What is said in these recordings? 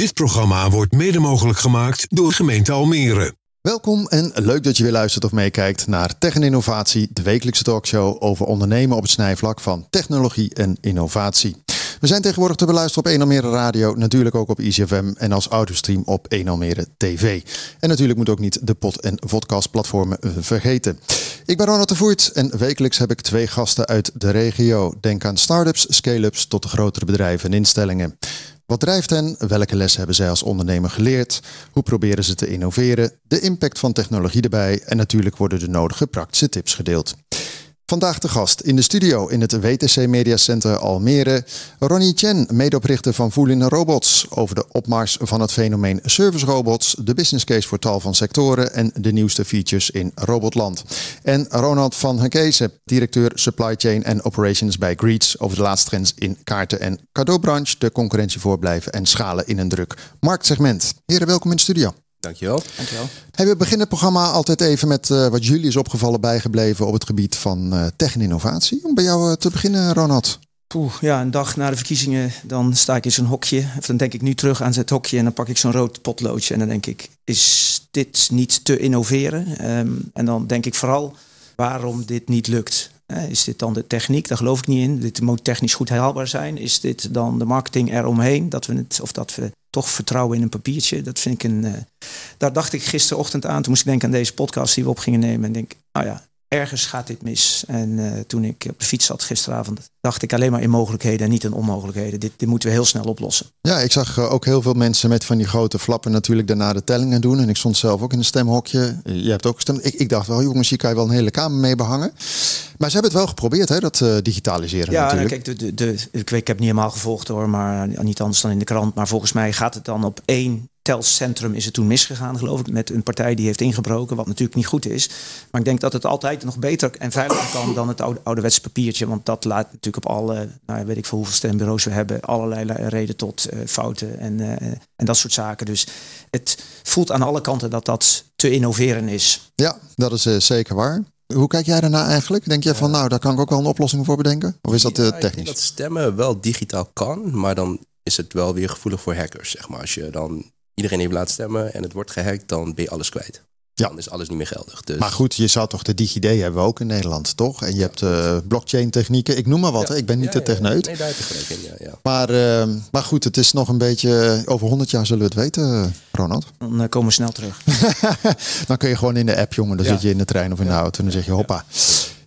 Dit programma wordt mede mogelijk gemaakt door gemeente Almere. Welkom en leuk dat je weer luistert of meekijkt naar Tech en Innovatie, de wekelijkse talkshow over ondernemen op het snijvlak van technologie en innovatie. We zijn tegenwoordig te beluisteren op 1 Almere Radio, natuurlijk ook op ICFM en als audiostream op 1 Almere TV. En natuurlijk moet ook niet de pod- en podcastplatformen vergeten. Ik ben Ronald de Voert en wekelijks heb ik twee gasten uit de regio. Denk aan start-ups, scale-ups tot de grotere bedrijven en instellingen. Wat drijft hen? Welke lessen hebben zij als ondernemer geleerd? Hoe proberen ze te innoveren? De impact van technologie erbij en natuurlijk worden de nodige praktische tips gedeeld. Vandaag de gast in de studio in het WTC Media Center Almere. Ronnie Chen, medeoprichter van Voelin Robots. Over de opmars van het fenomeen service robots, de business case voor tal van sectoren en de nieuwste features in Robotland. En Ronald van Henkezen, directeur Supply Chain en Operations bij Greets. Over de laatste trends in kaarten- en cadeaubranche, de concurrentie voorblijven en schalen in een druk marktsegment. Heren, welkom in de studio. Dankjewel. Dankjewel. Hey, we beginnen het programma altijd even met uh, wat jullie is opgevallen bijgebleven op het gebied van uh, tech en innovatie. Om bij jou uh, te beginnen, Ronald. Poeh, ja, een dag na de verkiezingen, dan sta ik in zo'n hokje. Of dan denk ik nu terug aan het hokje en dan pak ik zo'n rood potloodje. En dan denk ik, is dit niet te innoveren? Um, en dan denk ik vooral, waarom dit niet lukt. Is dit dan de techniek? Daar geloof ik niet in. Dit moet technisch goed haalbaar zijn. Is dit dan de marketing eromheen? Dat we het, of dat we toch vertrouwen in een papiertje. Dat vind ik een. Uh, daar dacht ik gisterochtend aan. Toen moest ik denken aan deze podcast die we op gingen nemen. En denk, nou ja, ergens gaat dit mis. En uh, toen ik op de fiets zat gisteravond, dacht ik alleen maar in mogelijkheden en niet in onmogelijkheden. Dit, dit moeten we heel snel oplossen. Ja, ik zag uh, ook heel veel mensen met van die grote flappen natuurlijk daarna de tellingen doen. En ik stond zelf ook in een stemhokje. Je hebt ook gestemd. Ik, ik dacht wel, jongens, hier kan je wel een hele kamer mee behangen. Maar ze hebben het wel geprobeerd, hè, dat uh, digitaliseren ja, natuurlijk. kijk, de, de, de, ik, ik heb niet helemaal gevolgd hoor, maar niet anders dan in de krant. Maar volgens mij gaat het dan op één telcentrum is het toen misgegaan, geloof ik, met een partij die heeft ingebroken, wat natuurlijk niet goed is. Maar ik denk dat het altijd nog beter en veiliger kan dan het oude, ouderwetse papiertje, want dat laat natuurlijk op alle, nou, weet ik veel hoeveel stembureaus we hebben, allerlei reden tot uh, fouten en, uh, en dat soort zaken. Dus het voelt aan alle kanten dat dat te innoveren is. Ja, dat is uh, zeker waar. Hoe kijk jij daarna eigenlijk? Denk je van, nou, daar kan ik ook wel een oplossing voor bedenken? Of is dat ja, technisch? Ik denk dat stemmen wel digitaal kan, maar dan is het wel weer gevoelig voor hackers, zeg maar. Als je dan iedereen even laat stemmen en het wordt gehackt, dan ben je alles kwijt. Ja. Dan is alles niet meer geldig. Dus... Maar goed, je zou toch de DigiD hebben we ook in Nederland, toch? En je hebt uh, blockchain technieken. Ik noem maar wat, ja. ik ben niet ja, de techneut. Nee, daar heb je gelijk in, ja. ja. Maar, uh, maar goed, het is nog een beetje... Over 100 jaar zullen we het weten, Ronald. Dan uh, komen we snel terug. dan kun je gewoon in de app, jongen. Dan zit je in de trein of in de auto en dan zeg je hoppa.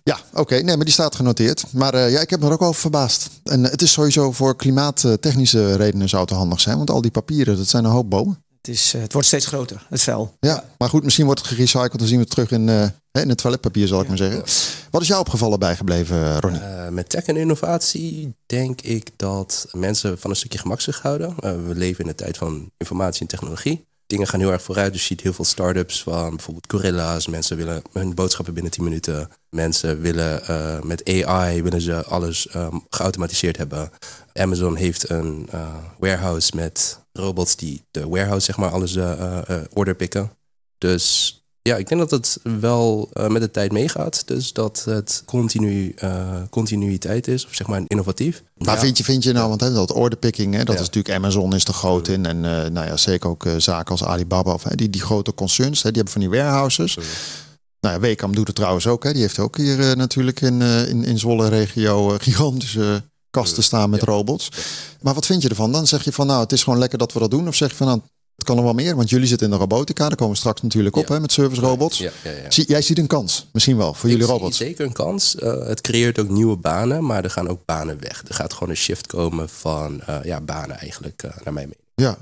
Ja, oké. Okay. Nee, maar die staat genoteerd. Maar uh, ja, ik heb me er ook over verbaasd. En uh, het is sowieso voor klimaattechnische redenen zou het handig zijn. Want al die papieren, dat zijn een hoop bomen. Het, is, uh, het wordt steeds groter, het vel. Ja, maar goed, misschien wordt het gerecycled. Dan zien we het terug in, in het toiletpapier, zal ik ja, maar zeggen. Wat is jou opgevallen bijgebleven, Ronnie? met tech en innovatie denk ik dat mensen van een stukje gemakzucht houden. we leven in de tijd van informatie en technologie dingen gaan heel erg vooruit. Dus je ziet heel veel start-ups van bijvoorbeeld Gorilla's. Mensen willen hun boodschappen binnen 10 minuten. Mensen willen uh, met AI willen ze alles um, geautomatiseerd hebben. Amazon heeft een uh, warehouse met robots die de warehouse zeg maar alles uh, order pikken. Dus ja, ik denk dat het wel uh, met de tijd meegaat. Dus dat het continu, uh, continuïteit is, of zeg maar innovatief. Maar ja. vind, je, vind je nou, want hè, dat orderpicking, hè, dat ja. is natuurlijk Amazon is er groot in. En uh, nou ja, zeker ook zaken als Alibaba, of hè, die, die grote concerns, hè, die hebben van die warehouses. Nou ja, Wekam doet het trouwens ook. Hè. Die heeft ook hier natuurlijk in, in, in Zwolle regio gigantische kasten staan met robots. Maar wat vind je ervan? Dan zeg je van nou, het is gewoon lekker dat we dat doen. Of zeg je van nou, het kan er wel meer, want jullie zitten in de robotica. Daar komen we straks natuurlijk op Ja. hè, met service robots. Ja, ja, ja. Zie, jij ziet een kans, misschien wel, voor Ik jullie robots. zeker een kans. Uh, het creëert ook nieuwe banen, maar er gaan ook banen weg. Er gaat gewoon een shift komen van uh, ja, banen eigenlijk, uh, naar mijn mening. Ja.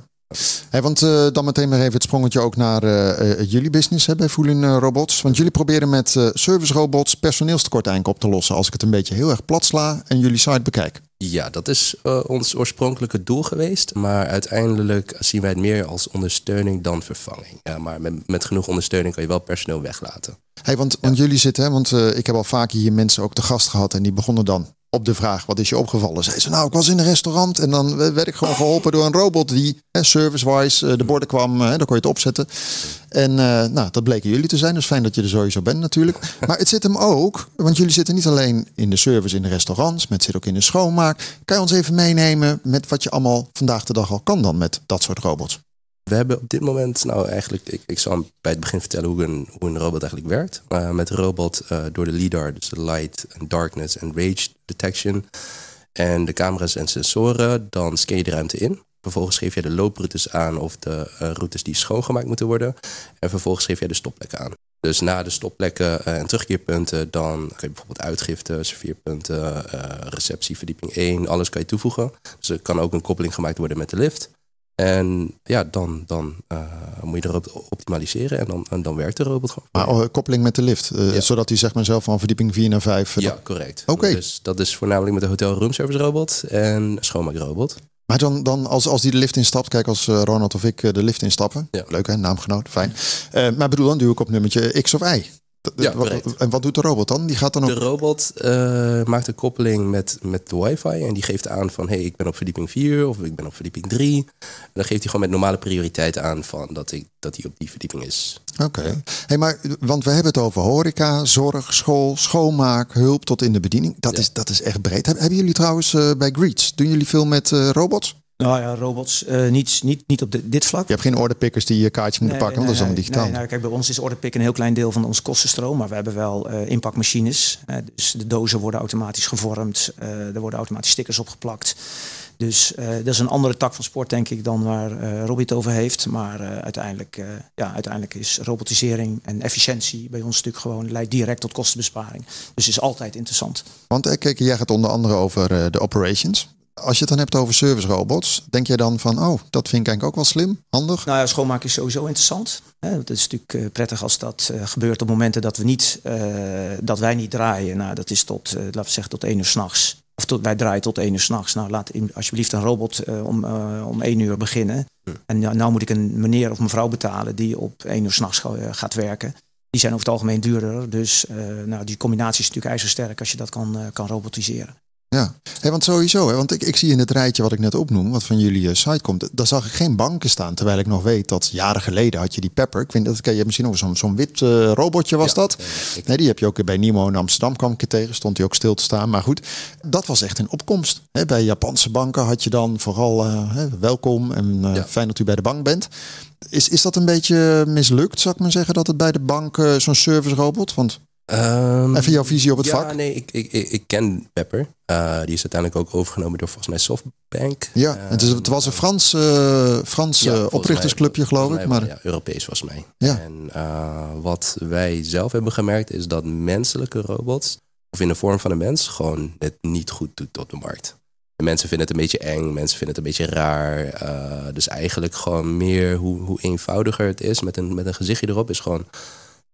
Hey, want uh, dan meteen maar even het sprongetje ook naar uh, jullie business hè, bij Voelin uh, Robots. Want jullie proberen met service robots personeelstekort eigenlijk op te lossen. Als ik het een beetje heel erg plat sla en jullie site bekijk. Ja, dat is uh, ons oorspronkelijke doel geweest. Maar uiteindelijk zien wij het meer als ondersteuning dan vervanging. Ja, maar met, met genoeg ondersteuning kan je wel personeel weglaten. Hey, want, want jullie zitten, hè, want uh, ik heb al vaak hier mensen ook te gast gehad en die begonnen dan op de vraag wat is je opgevallen, zei ze nou ik was in een restaurant en dan werd ik gewoon geholpen door een robot die service-wise uh, de borden kwam, uh, dan kon je het opzetten. En uh, nou, dat bleken jullie te zijn, dus fijn dat je er sowieso bent natuurlijk. Maar het zit hem ook, want jullie zitten niet alleen in de service in de restaurants, maar zit ook in de schoonmaak. Kan je ons even meenemen met wat je allemaal vandaag de dag al kan dan met dat soort robots? We hebben op dit moment, nou eigenlijk, ik, ik zal bij het begin vertellen hoe een, hoe een robot eigenlijk werkt. Uh, met robot uh, door de LIDAR, dus de Light and Darkness and Rage Detection. En de camera's en sensoren, dan scan je de ruimte in. Vervolgens geef je de looproutes aan of de uh, routes die schoongemaakt moeten worden. En vervolgens geef je de stopplekken aan. Dus na de stopplekken en terugkeerpunten, dan kan je bijvoorbeeld uitgifte, serveerpunten, receptie, verdieping 1, alles kan je toevoegen. Dus er kan ook een koppeling gemaakt worden met de lift. En ja, dan, dan uh, moet je de robot optimaliseren en dan, en dan werkt de robot gewoon. Maar oh, koppeling met de lift, uh, ja. zodat hij zeg maar zelf van verdieping 4 naar 5... Ja, correct. Oké. Okay. Dus dat is voornamelijk met de hotel roomservice robot en schoonmaakrobot. Maar dan, dan als, als die de lift instapt, kijk als Ronald of ik de lift instappen. Ja. Leuk hè, naamgenoot, fijn. maar bedoel, dan duw ik op nummertje X of Y. Ja, en wat doet de robot dan? Die gaat dan. De robot uh, maakt een koppeling met, met de wifi en die geeft aan van hey, ik ben op verdieping 4 of ik ben op verdieping 3. En dan geeft hij gewoon met normale prioriteit aan van dat, ik, dat hij op die verdieping is. Oké. Okay. Hey, maar want we hebben het over horeca, zorg, school, schoonmaak, hulp tot in de bediening. Dat, ja. is, dat is echt breed. Hebben jullie trouwens uh, bij Greets, doen jullie veel met uh, robots? Nou ja, robots, uh, niet, niet, niet op de, dit vlak. Je hebt geen orderpickers die je kaartje moeten nee, pakken, want nee, dat is allemaal digitaal. Nee, nou, kijk, bij ons is orderpick een heel klein deel van ons kostenstroom, maar we hebben wel uh, inpakmachines. Uh, dus de dozen worden automatisch gevormd, er worden automatisch stickers opgeplakt. Dus dat is een andere tak van sport, denk ik, dan waar Robbie het over heeft. Maar uiteindelijk, ja, uiteindelijk is robotisering en efficiëntie bij ons natuurlijk gewoon leidt direct tot kostenbesparing. Dus is altijd interessant. Want kijk, jij gaat onder andere over de operations. Als je het dan hebt over service robots, denk jij dan van, oh, dat vind ik eigenlijk ook wel slim, handig? Nou ja, schoonmaken is sowieso interessant. Het is natuurlijk prettig als dat gebeurt op momenten dat we niet, uh, dat wij niet draaien. Nou, dat is tot, uh, laten we zeggen, tot één uur s'nachts. Of tot, wij draaien tot één uur s'nachts. Nou, laat alsjeblieft een robot uh, om, om één uur beginnen. Hm. En nou, nou, moet ik een meneer of mevrouw betalen die op één uur s'nachts gaat werken. Die zijn over het algemeen duurder. Dus nou, die combinatie is natuurlijk ijzersterk als je dat kan, kan robotiseren. Ja, hey, want sowieso, hè, want ik, ik zie in het rijtje wat ik net opnoem, wat van jullie uh, site komt, daar zag ik geen banken staan. Terwijl ik nog weet dat jaren geleden had je die Pepper. Ik vind dat je misschien over zo'n zo'n wit uh, robotje was ja, dat. Nee, die heb je ook bij Nimo in Amsterdam kwam ik tegen, stond hij ook stil te staan. Maar goed, dat was echt een opkomst. Hè, bij Japanse banken had je dan vooral uh, welkom en ja. fijn dat u bij de bank bent. Is, is dat een beetje mislukt, zou ik maar zeggen, dat het bij de bank zo'n service robot? Want Um, Even jouw visie op het ja, vak. nee, ik, ik, ik ken Pepper. Uh, die is uiteindelijk ook overgenomen door volgens mij Softbank. Ja, uh, het, is, het was een Frans, uh, Frans ja, oprichtersclubje, geloof ik. Maar... Ja, Europees volgens mij. Ja. En wat wij zelf hebben gemerkt is dat menselijke robots, of in de vorm van een mens, gewoon het niet goed doet op de markt. De mensen vinden het een beetje eng, mensen vinden het een beetje raar. dus eigenlijk gewoon meer hoe, hoe eenvoudiger het is met een, met een gezichtje erop, is gewoon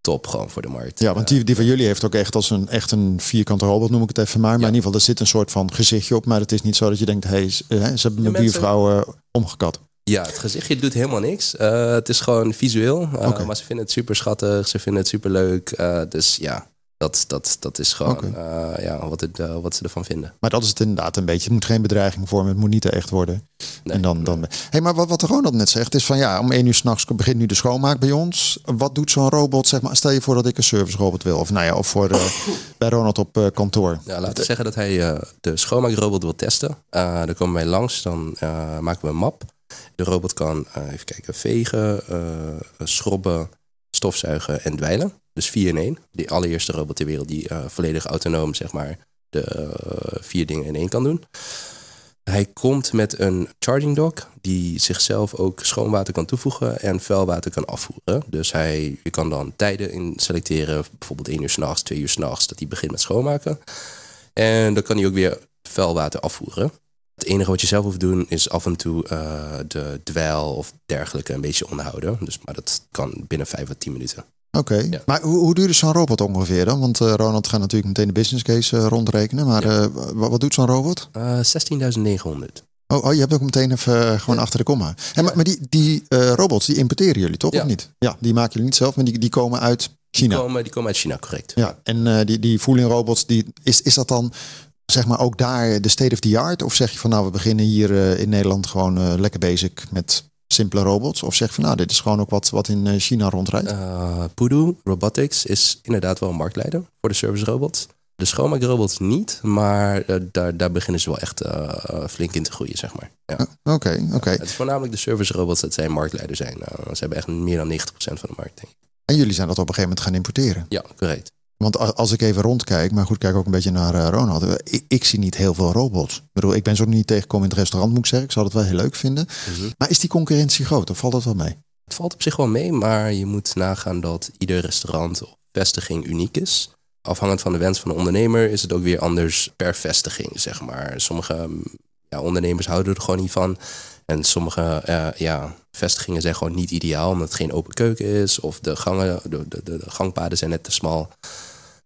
top gewoon voor de markt. Ja, want die, die van jullie heeft ook echt als een, echt een vierkante robot, noem ik het even maar. Maar ja. in ieder geval, er zit een soort van gezichtje op. Maar het is niet zo dat je denkt, hey, ze hebben mijn buurvrouw uh, omgekat. Ja, het gezichtje doet helemaal niks. Uh, het is gewoon visueel. Uh, okay. Maar ze vinden het super schattig, ze vinden het super leuk. dus ja, dat, dat, dat is gewoon okay. ja, wat, het, wat ze ervan vinden. Maar dat is het inderdaad een beetje. Het moet geen bedreiging vormen. Het moet niet echt worden. Nee, en dan, dan... Hey, maar wat, wat Ronald net zegt is van ja, om één uur s'nachts begint nu de schoonmaak bij ons. Wat doet zo'n robot? Zeg maar, stel je voor dat ik een service robot wil. Of nou ja, of voor de, bij Ronald op uh, kantoor. Ja, laten we zeggen dat hij de schoonmaakrobot wil testen. dan komen wij langs, dan maken we een map. De robot kan even kijken, vegen, schrobben, stofzuigen en dweilen. Dus 4 in 1. De allereerste robot ter wereld die uh, volledig autonoom zeg maar, de uh, vier dingen in één kan doen. Hij komt met een charging dock die zichzelf ook schoonwater kan toevoegen en vuilwater kan afvoeren. Dus hij, je kan dan tijden in selecteren, bijvoorbeeld 1 uur s'nachts, 2 uur s'nachts, dat hij begint met schoonmaken. En dan kan hij ook weer vuilwater afvoeren. Het enige wat je zelf hoeft te doen is af en toe uh, de dweil of dergelijke een beetje onderhouden. Dus, maar dat kan binnen 5 à 10 minuten. Oké, okay. ja. maar hoe, hoe duur is zo'n robot ongeveer dan? Want uh, Ronald gaat natuurlijk meteen de business case uh, rondrekenen. Maar ja. uh, wat, wat, doet zo'n robot? 16.900. Oh, oh, je hebt ook meteen even gewoon achter de komma. En, maar, maar die, die robots, die importeren jullie toch of niet? Ja, die maken jullie niet zelf, maar die, die komen uit China. Die komen, die komen uit China, correct. Ja, en die, die voeling robots, die, is, is dat dan zeg maar ook daar de state of the art? Of zeg je van nou, we beginnen hier in Nederland gewoon lekker basic met simpele robots? Of zeg je van nou, dit is gewoon ook wat, wat in China rondrijdt? Uh, Pudu Robotics is inderdaad wel een marktleider voor de service robots. De schoonmaakrobots niet, maar daar, daar beginnen ze wel echt flink in te groeien, zeg maar. Oké, ja. oké. Okay, okay. het is voornamelijk de service robots dat zij marktleider zijn. ze hebben echt meer dan 90% van de markt, denk ik. En jullie zijn dat op een gegeven moment gaan importeren? Ja, correct. Want als ik even rondkijk, maar goed, kijk ook een beetje naar uh, Ronald. Ik, ik, zie niet heel veel robots. Ik bedoel, ik ben zo niet tegengekomen in het restaurant, moet ik zeggen. Ik zou het wel heel leuk vinden. Mhm. Maar is die concurrentie groot of valt dat wel mee? Het valt op zich wel mee, maar je moet nagaan dat ieder restaurant of vestiging uniek is. Afhankelijk van de wens van de ondernemer is het ook weer anders per vestiging, zeg maar. Sommige ja, ondernemers houden er gewoon niet van. En sommige uh, ja, vestigingen zijn gewoon niet ideaal omdat het geen open keuken is of de, gangen, de, de, de, gangpaden zijn net te smal.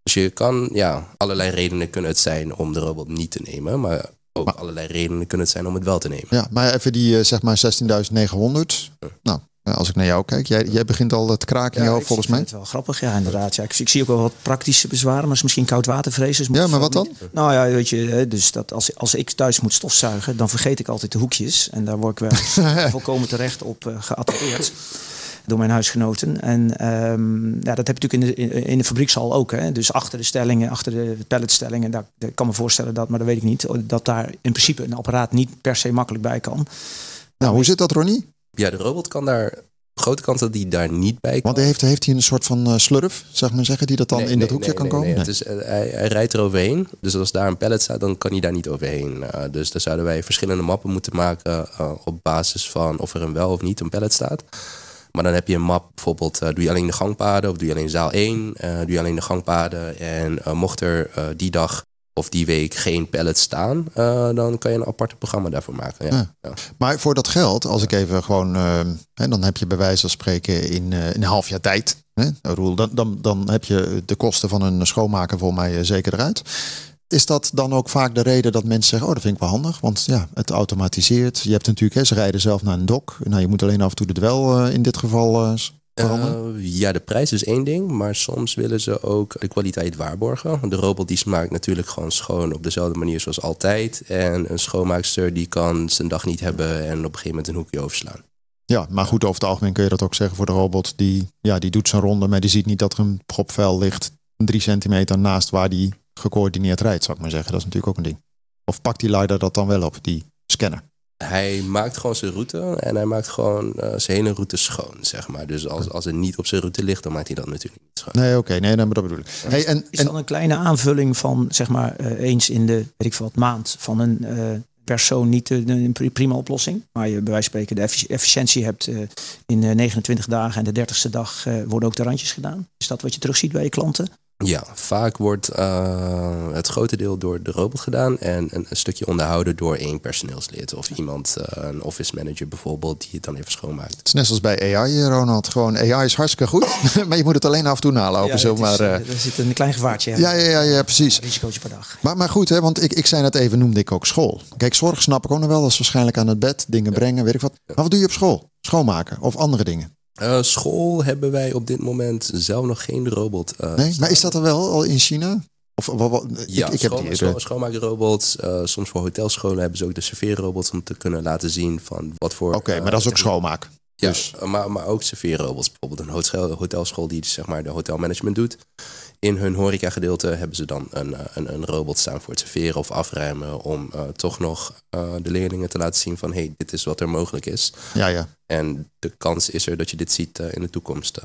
Dus je kan, ja, allerlei redenen kunnen het zijn om de robot niet te nemen, maar ook allerlei redenen kunnen het zijn om het wel te nemen. Ja, maar even die uh, zeg maar 16.900. Nou, als ik naar jou kijk, jij, jij begint al te kraken in ja, jou volgens mij. Het wel grappig, ja, inderdaad. Ja, ik, ik, zie ook wel wat praktische bezwaren, maar is misschien koudwatervrees. Dus ja, maar wat dan? Nou ja, weet je, dus dat als, als ik thuis moet stofzuigen, dan vergeet ik altijd de hoekjes. En daar word ik wel volkomen terecht op uh, geattendeerd door mijn huisgenoten. En um, ja, dat heb je natuurlijk in de, in de fabriekshal ook. Hè. Dus achter de stellingen, achter de palletstellingen, daar, daar kan me voorstellen dat, maar dat weet ik niet, dat daar in principe een apparaat niet per se makkelijk bij kan. Nou, hoe zit dat, Ronnie? Ja, de robot kan daar grote kans dat die daar niet bij kan. Want heeft, heeft hij een soort van uh, slurf, zeg maar zeggen, die dat dan in dat hoekje kan komen? Nee, het is, uh, hij, hij, rijdt er overheen. Dus als daar een pallet staat, dan kan hij daar niet overheen. Uh, dus daar zouden wij verschillende mappen moeten maken op basis van of er een wel of niet een pallet staat. Maar dan heb je een map, bijvoorbeeld doe je alleen de gangpaden of doe je alleen zaal 1, doe je alleen de gangpaden. En mocht er die dag of die week geen pallets staan, dan kan je een aparte programma daarvoor maken. Ja. ja. Maar voor dat geld, als ik even gewoon, uh, hè, dan heb je bij wijze van spreken in, in een half jaar tijd, hè, Roel, dan, dan, dan heb je de kosten van een schoonmaker voor mij zeker eruit. Is dat dan ook vaak de reden dat mensen zeggen, oh dat vind ik wel handig, want ja, het automatiseert. Je hebt natuurlijk, hè, ze rijden zelf naar een dok. Nou, je moet alleen af en toe de dwel in dit geval uh, ja, de prijs is één ding, maar soms willen ze ook de kwaliteit waarborgen. De robot die smaakt natuurlijk gewoon schoon op dezelfde manier zoals altijd. En een schoonmaakster die kan zijn dag niet hebben en op een gegeven moment een hoekje overslaan. Ja, maar goed, over het algemeen kun je dat ook zeggen voor de robot. Die, ja, die doet zijn ronde, maar die ziet niet dat er een propvel ligt drie centimeter naast waar die gecoördineerd rijdt, zou ik maar zeggen. Dat is natuurlijk ook een ding. Of pakt die leider dat dan wel op, die scanner? hij maakt gewoon zijn route en hij maakt gewoon uh, zijn hele route schoon, zeg maar. Dus als, als het niet op zijn route ligt, dan maakt hij dat natuurlijk niet schoon. Nee, oké, nee, maar dat bedoel ik. Hey, en, is dan een kleine aanvulling van, zeg maar, uh, eens in de, weet ik wat, maand van een uh, persoon niet een prima oplossing. Maar je bij wijze van spreken de efficiëntie hebt in 29 dagen en de 30ste dag worden ook de randjes gedaan. Is dat wat je terugziet bij je klanten? Ja, vaak wordt uh, het grote deel door de robot gedaan en een, een, stukje onderhouden door één personeelslid of iemand, uh, een office manager bijvoorbeeld, die het dan even schoonmaakt. Het is net zoals bij AI, Ronald. Gewoon AI is hartstikke goed, maar je moet het alleen af en toe nalopen. Ja, uh, er zit een klein gevaartje. Ja, ja, ja, ja, precies. Risicootje per dag. Maar, maar goed, hè, want ik, ik zei net even, noemde ik ook school. Kijk, zorg snap ik ook nog wel, dat is waarschijnlijk aan het bed, dingen brengen, weet ik wat. Maar wat doe je op school? Schoonmaken of andere dingen? Uh, school hebben wij op dit moment zelf nog geen robot. Uh, nee, maar is dat er wel al in China? Of, ja, ik, ik schoon, heb schoonmaakrobots. Uh, soms voor hotelscholen hebben ze ook de serveerrobots om te kunnen laten zien van wat voor. Oké, maar dat is ook schoonmaak. Ja, dus. maar, maar ook serveerrobots. Bijvoorbeeld een hotel, hotelschool die zeg maar de hotelmanagement doet. In hun horeca gedeelte hebben ze dan een, een, een robot staan voor het serveren of afruimen. Om uh, toch nog uh, de leerlingen te laten zien van hey, dit is wat er mogelijk is. Ja, ja. En de kans is er dat je dit ziet uh, in de toekomst.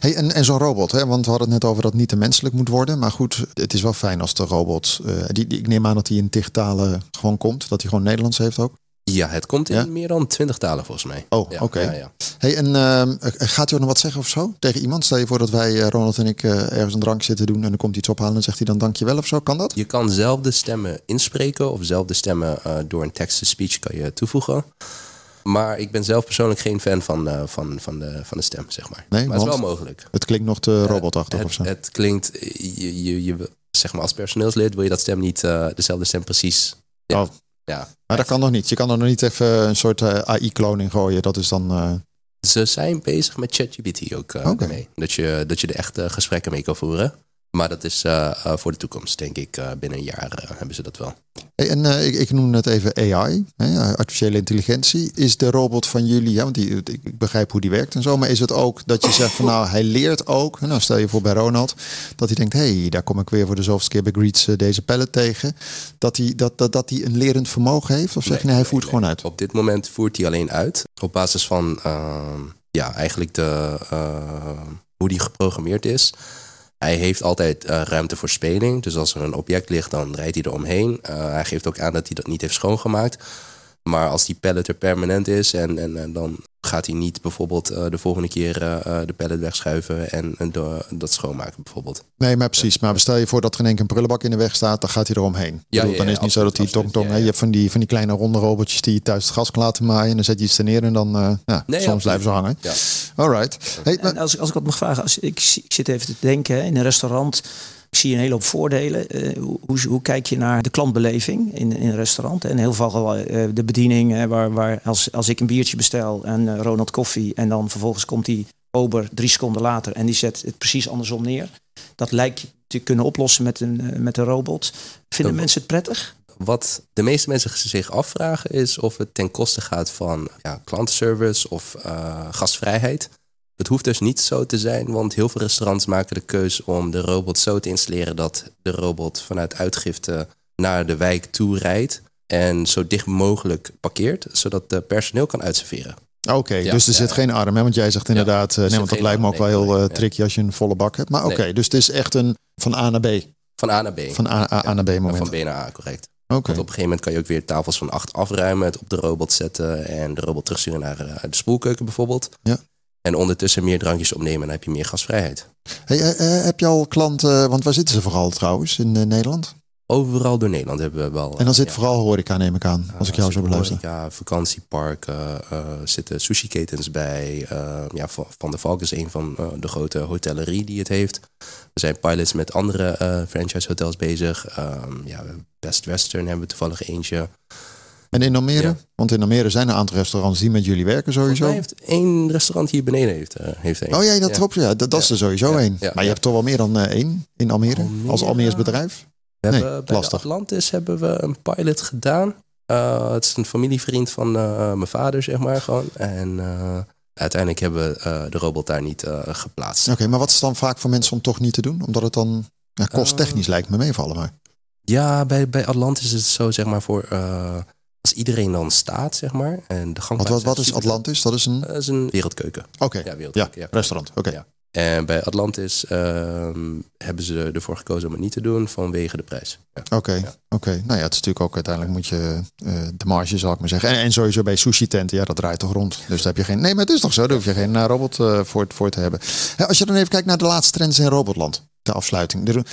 Hey, en en zo'n robot, hè? want we hadden het net over dat het niet te menselijk moet worden. Maar goed, het is wel fijn als de robot, die, die, ik neem aan dat hij in digitale gewoon komt. Dat hij gewoon Nederlands heeft ook. Ja, het komt in meer dan twintig talen volgens mij. Oh, ja, oké. Ja, ja. Hey, en uh, gaat u nog wat zeggen of zo tegen iemand? Stel je voor dat wij, uh, Ronald en ik, uh, ergens een drank zitten doen en dan komt hij iets ophalen en zegt hij dan dankjewel of zo? Kan dat? Je kan zelf de stemmen inspreken of zelf de stemmen door een text-to-speech kan je toevoegen. Maar ik ben zelf persoonlijk geen fan van, van, van, de, van de stem, zeg maar. Nee, maar het is wel mogelijk. Het klinkt nog te robotachtig het, of zo. Het klinkt, je, je, je, zeg maar als personeelslid wil je dat stem niet, dezelfde stem precies... Ja. Oh. Ja. Maar dat kan nog niet. Je kan er nog niet even een soort uh, AI-kloon in gooien. Dat is dan. Uh... Ze zijn bezig met ChatGPT ook uh, okay. mee. Dat je, dat je de echte gesprekken mee kan voeren. Maar dat is eh, eh, voor de toekomst, denk ik. Eh, binnen een jaar hebben ze dat wel. Hey, en ik, ik noem net even AI, hè, artificiële intelligentie. Is de robot van jullie, ja, want die, ik, begrijp hoe die werkt en zo, maar is het ook dat je zegt van nou, hij leert ook, nou stel je voor bij Ronald, dat hij denkt, hé, hey, daar kom ik weer voor de zoveelste keer bij Greets deze pallet tegen, dat hij, dat, dat, dat hij een lerend vermogen heeft? Of zeg je nee, hij voert gewoon uit? Op dit moment voert hij alleen uit. Op basis van ehm, ja, eigenlijk de, hoe die geprogrammeerd is. Hij heeft altijd eh, ruimte voor speling. Dus als er een object ligt, dan rijdt hij er omheen. Eh, hij geeft ook aan dat hij dat niet heeft schoongemaakt. Maar als die pallet er permanent is en, en, en dan gaat hij niet bijvoorbeeld eh, de volgende keer eh, eh, de pallet wegschuiven en, en dat schoonmaken bijvoorbeeld. Nee, maar precies. Maar stel je voor dat er in één keer een prullenbak in de weg staat, dan gaat hij eromheen. Ik Ja, bedoel, ja, dan is het niet zo dat hij tong tong. Je hebt van die, van die kleine ronde robotjes die je thuis het gas kan laten maaien. En dan zet je iets er neer en dan uh, ja, Nee, soms blijven ze hangen. Ja. Alright. Hey, maar- als, ik- als ik wat mag vragen, als, ik, ik zit even te denken, in een restaurant zie je een hele hoop voordelen. Eh, hoe, hoe, kijk je naar de klantbeleving in, in een restaurant? En heel veel eh, de bediening, hè, waar, waar als, als ik een biertje bestel en eh, Ronald koffie en dan vervolgens komt die ober drie seconden later en die zet het precies andersom neer. Dat lijkt te kunnen oplossen met een, eh, met een robot. Vinden mensen het prettig? Wat de meeste mensen zich afvragen is of het ten koste gaat van ja, klantenservice of eh, gastvrijheid. Het hoeft dus niet zo te zijn, want heel veel restaurants maken de keus om de robot zo te installeren dat de robot vanuit uitgifte naar de wijk toe rijdt en zo dicht mogelijk parkeert, zodat de personeel kan uitserveren. Oké, Ja, dus er ja, zit ja. geen arm, hè? want jij zegt inderdaad, eh, nee, want dat lijkt me ook wel heel nee, eh, tricky als je een volle bak hebt. Maar oké, Nee. dus het is echt een van A naar B, Van A naar B. van A, A, A naar B En moment. van B naar A, correct. Oké, Want op een gegeven moment kan je ook weer tafels van acht afruimen, het op de robot zetten en de robot terugsturen naar eh, de spoelkeuken bijvoorbeeld. Ja. En ondertussen meer drankjes opnemen en dan heb je meer gasvrijheid. hey, eh, eh, heb je al klanten, want waar zitten ze vooral trouwens in eh, Nederland? Overal door Nederland hebben we wel. En dan zit ja, vooral horeca, neem ik aan, als ik jou zo beluister. Ja, vakantieparken, eh zitten sushi-ketens bij. eh, ja, Van der Valk is een van eh, de grote hotellerie die het heeft. We zijn pilots met andere eh, franchise hotels bezig. Ehm, ja, Best Western hebben we toevallig eentje. En in Almere? Ja. Want in Almere zijn er een aantal restaurants die met jullie werken sowieso. mij heeft één restaurant hier beneden heeft, eh, heeft één. Oh ja, dat klopt. Ja, dat, dat is er sowieso één. Maar je hebt toch wel meer dan eh, één in Almere, Almere? als Almeers bedrijf? We Nee, hebben bij lastig. Atlantis hebben we een pilot gedaan. Eh, het is een familievriend van eh, mijn vader, zeg maar gewoon. En eh, uiteindelijk hebben we eh, de robot daar niet eh, geplaatst. Oké, maar wat is dan vaak voor mensen om toch niet te doen? Omdat het dan ja, kosttechnisch Eh, lijkt me meevallen. Maar. Ja, bij, bij Atlantis is het zo, zeg maar, voor iedereen dan staat, zeg maar. En de Wat, gangpaden wat, zijn wat is Atlantis? Dat is een... Dat is een wereldkeuken. Oké, Ja, ja, wereldkeuken. Ja, restaurant. Oké. Ja. En bij Atlantis ehm, hebben ze ervoor gekozen om het niet te doen vanwege de prijs. Ja. Oké, Ja. oké. Nou ja, het is natuurlijk ook uiteindelijk moet je eh, de marge, zal ik maar zeggen. En, en sowieso bij sushi tenten, ja, dat draait toch rond. Dus daar heb je geen. Nee, maar het is toch zo, daar hoef je geen eh, robot eh, voor, voor te hebben. Ja, als je dan even kijkt naar de laatste trends in robotland, de afsluiting.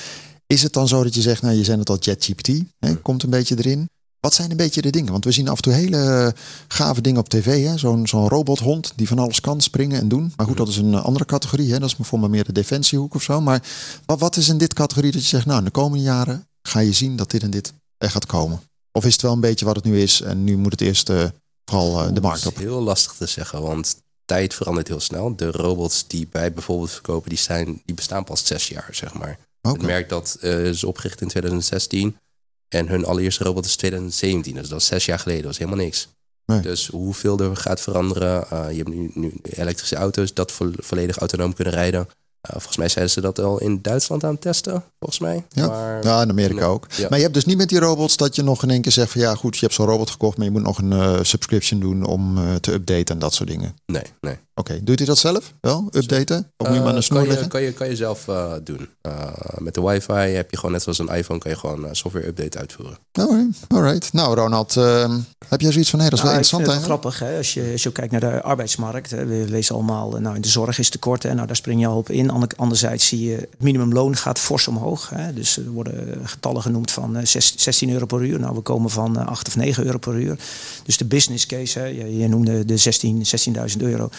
Is het dan zo dat je zegt, nou, je zei het al, ChatGPT, hè, komt een beetje erin. Wat zijn een beetje de dingen? Want we zien af en toe hele gave dingen op tv. hè? Zo'n zo'n robothond die van alles kan springen en doen. Maar goed, dat is een andere categorie. Hè? Dat is bijvoorbeeld meer de defensiehoek of zo. Maar wat, wat is in dit categorie dat je zegt, nou, in de komende jaren ga je zien dat dit en dit er gaat komen? Of is het wel een beetje wat het nu is en nu moet het eerst eh, vooral eh, de markt Dat op? is heel lastig te zeggen, want tijd verandert heel snel. De robots die wij bijvoorbeeld verkopen, die, zijn, die bestaan pas zes jaar, zeg maar. Oké. Het merk dat eh, is opgericht in 2016 en hun allereerste robot is 2017. Dus dat is zes jaar geleden, dat is helemaal niks. Nee. Dus hoeveel er gaat veranderen. eh, je hebt nu, nu elektrische auto's dat vo- volledig autonoom kunnen rijden. Eh, volgens mij zijn ze dat al in Duitsland aan het testen, volgens mij. Ja. Maar, Ja, in Amerika Nee. ook. Ja. Maar je hebt dus niet met die robots dat je nog in één keer zegt van ja goed, je hebt zo'n robot gekocht, maar je moet nog een eh, subscription doen om eh, te updaten en dat soort dingen. Nee, nee. Oké, doet hij dat zelf wel? Updaten? Of moet je maar een snoer kan, je, leggen? kan, je, kan je zelf doen. Met de wifi heb je gewoon net zoals een iPhone kan je gewoon software update uitvoeren. Alright, alright. Nou Ronald, ehm, heb jij zoiets van nee, dat is wel Nou, interessant het grappig, hè? Als, je, als je kijkt naar de arbeidsmarkt. Hè? We lezen allemaal, eh, nou in de zorg is tekort. Hè? Nou, daar spring je al op in. Ander- Anderzijds zie je, het minimumloon gaat fors omhoog. Hè? Dus er worden getallen genoemd van eh, zes- 16 euro per uur. Nou, we komen van eh, 8 of 9 euro per uur. Dus de business case, hè? Je, je noemde de 16 16.000 euro.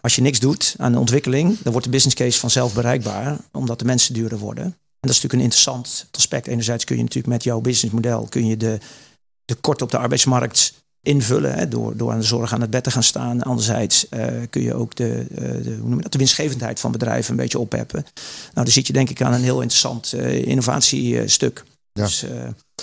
Als je niks doet aan de ontwikkeling, dan wordt de business case vanzelf bereikbaar. Omdat de mensen duurder worden. En dat is natuurlijk een interessant aspect. Enerzijds kun je natuurlijk met jouw businessmodel kun je de, de korte op de arbeidsmarkt invullen hè, door, door aan de zorg aan het bed te gaan staan. Anderzijds eh, kun je ook de, eh, de, hoe noem je dat, de winstgevendheid van bedrijven een beetje opheffen. Nou, dan zit je denk ik aan een heel interessant uh, innovatiestuk. Ja. Dus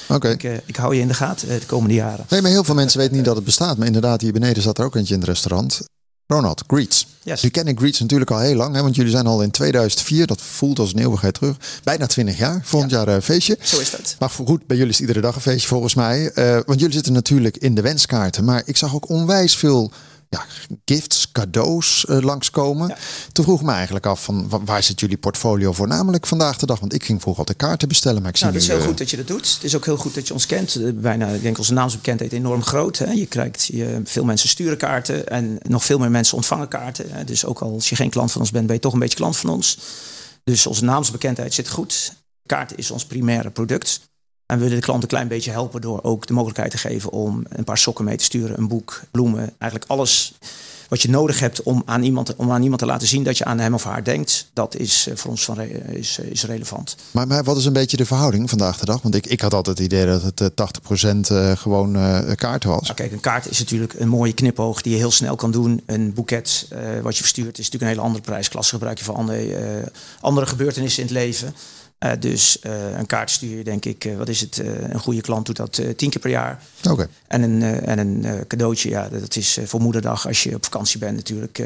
Oké. ik, ik hou je in de gaten de komende jaren. Nee, maar heel veel mensen weten niet dat het bestaat. Maar inderdaad, hier beneden zat er ook eentje in het restaurant. Ronald, Greets. Yes. Nu ken ik Greets natuurlijk al heel lang, hè, want jullie zijn al in 2004, dat voelt als een eeuwigheid terug, bijna 20 jaar, volgend jaar een feestje. Zo is dat. Maar goed, bij jullie is het iedere dag een feestje volgens mij. Eh, want jullie zitten natuurlijk in de wenskaarten, maar ik zag ook onwijs veel ja, gifts, cadeaus uh, langskomen. Ja. Toen vroeg ik me eigenlijk af van wa- waar zit jullie portfolio voornamelijk vandaag de dag? Want ik ging vroeger altijd kaarten bestellen, maar ik zie Nou, het is nu, heel eh, goed dat je dat doet. Het is ook heel goed dat je ons kent. Eh, Bijna, ik denk onze naamsbekendheid enorm groot. Hè. Je krijgt je, veel mensen sturen kaarten en nog veel meer mensen ontvangen kaarten. Hè. Dus ook als je geen klant van ons bent, ben je toch een beetje klant van ons. Dus onze naamsbekendheid zit goed. Kaart is ons primaire product. En we willen de klant een klein beetje helpen door ook de mogelijkheid te geven om een paar sokken mee te sturen, een boek, bloemen. Eigenlijk alles wat je nodig hebt om aan iemand, om aan iemand te laten zien dat je aan hem of haar denkt, dat is eh, voor ons van is, is relevant. Maar, maar wat is een beetje de verhouding vandaag de dag? Want ik, ik had altijd het idee dat het eh, 80% eh, gewoon eh, kaarten was. Nou, kijk, een kaart is natuurlijk een mooie knipoog die je heel snel kan doen. Een boeket eh, wat je verstuurt is natuurlijk een hele andere prijsklasse. Gebruik je voor andere, eh, andere gebeurtenissen in het leven. Eh, dus eh, een kaart stuur je, denk ik, eh, wat is het? een goede klant doet dat tien keer per jaar. Oké. En een, en een cadeautje, ja, dat is voor moederdag als je op vakantie bent natuurlijk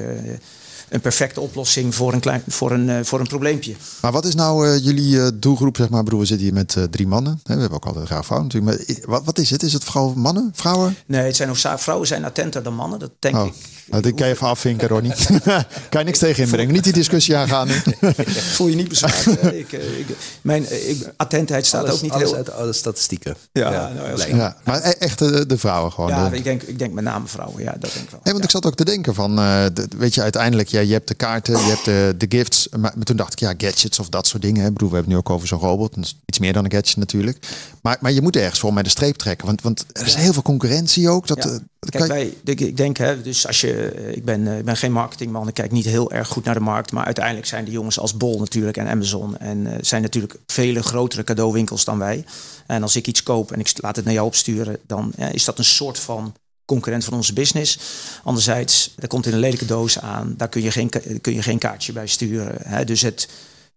een perfecte oplossing voor een, klein, voor een, eh, voor een probleempje. Maar wat is nou eh, jullie eh, doelgroep, zeg maar? Ik bedoel, we zitten hier met eh, drie mannen. Hè? We hebben ook altijd graag vrouwen natuurlijk. Maar wat, wat is het? Is het vooral mannen, vrouwen? Nee, het zijn hoofdzakelijk vrouwen zijn attenter dan mannen. Dat denk Oh, ik. nou, dit kan je even afvinken, Ronnie. kan je niks tegen inbrengen. Niet die discussie aangaan. Voel je niet bezwaard. ik, ik, mijn ik, attentheid staat Alles, ook niet alles heel... uit alle statistieken. Ja, nou ja, ja, maar e- echt de, de vrouwen gewoon. Ja, de- ik denk, ik denk met name vrouwen. Ja, dat denk ik wel. Want ik zat ook te denken van, eh, de- weet je, uiteindelijk, ja, je hebt de kaarten, je hebt de, de gifts. Maar, toen dacht ik, ja, gadgets of dat soort dingen. Hè. Ik bedoel, we hebben het nu ook over zo'n robot. Dat is iets meer dan een gadget natuurlijk. Maar, maar je moet ergens voor met de streep trekken. Want, want er is heel veel concurrentie ook. Dat, Ja. eh, dat Kijk, wij, ik, ik denk, hè, dus als je, eh, ik ben, eh, ik ben geen marketingman, ik kijk niet heel erg goed naar de markt, maar uiteindelijk zijn de jongens als Bol natuurlijk en Amazon en zijn natuurlijk vele grotere cadeauwinkels dan wij. En als ik iets koop en ik laat het naar jou opsturen, dan ja, is dat een soort van concurrent van onze business. Anderzijds, dat komt in een lelijke doos aan, daar kun je geen, kun je geen kaartje bij sturen. Hè. Dus het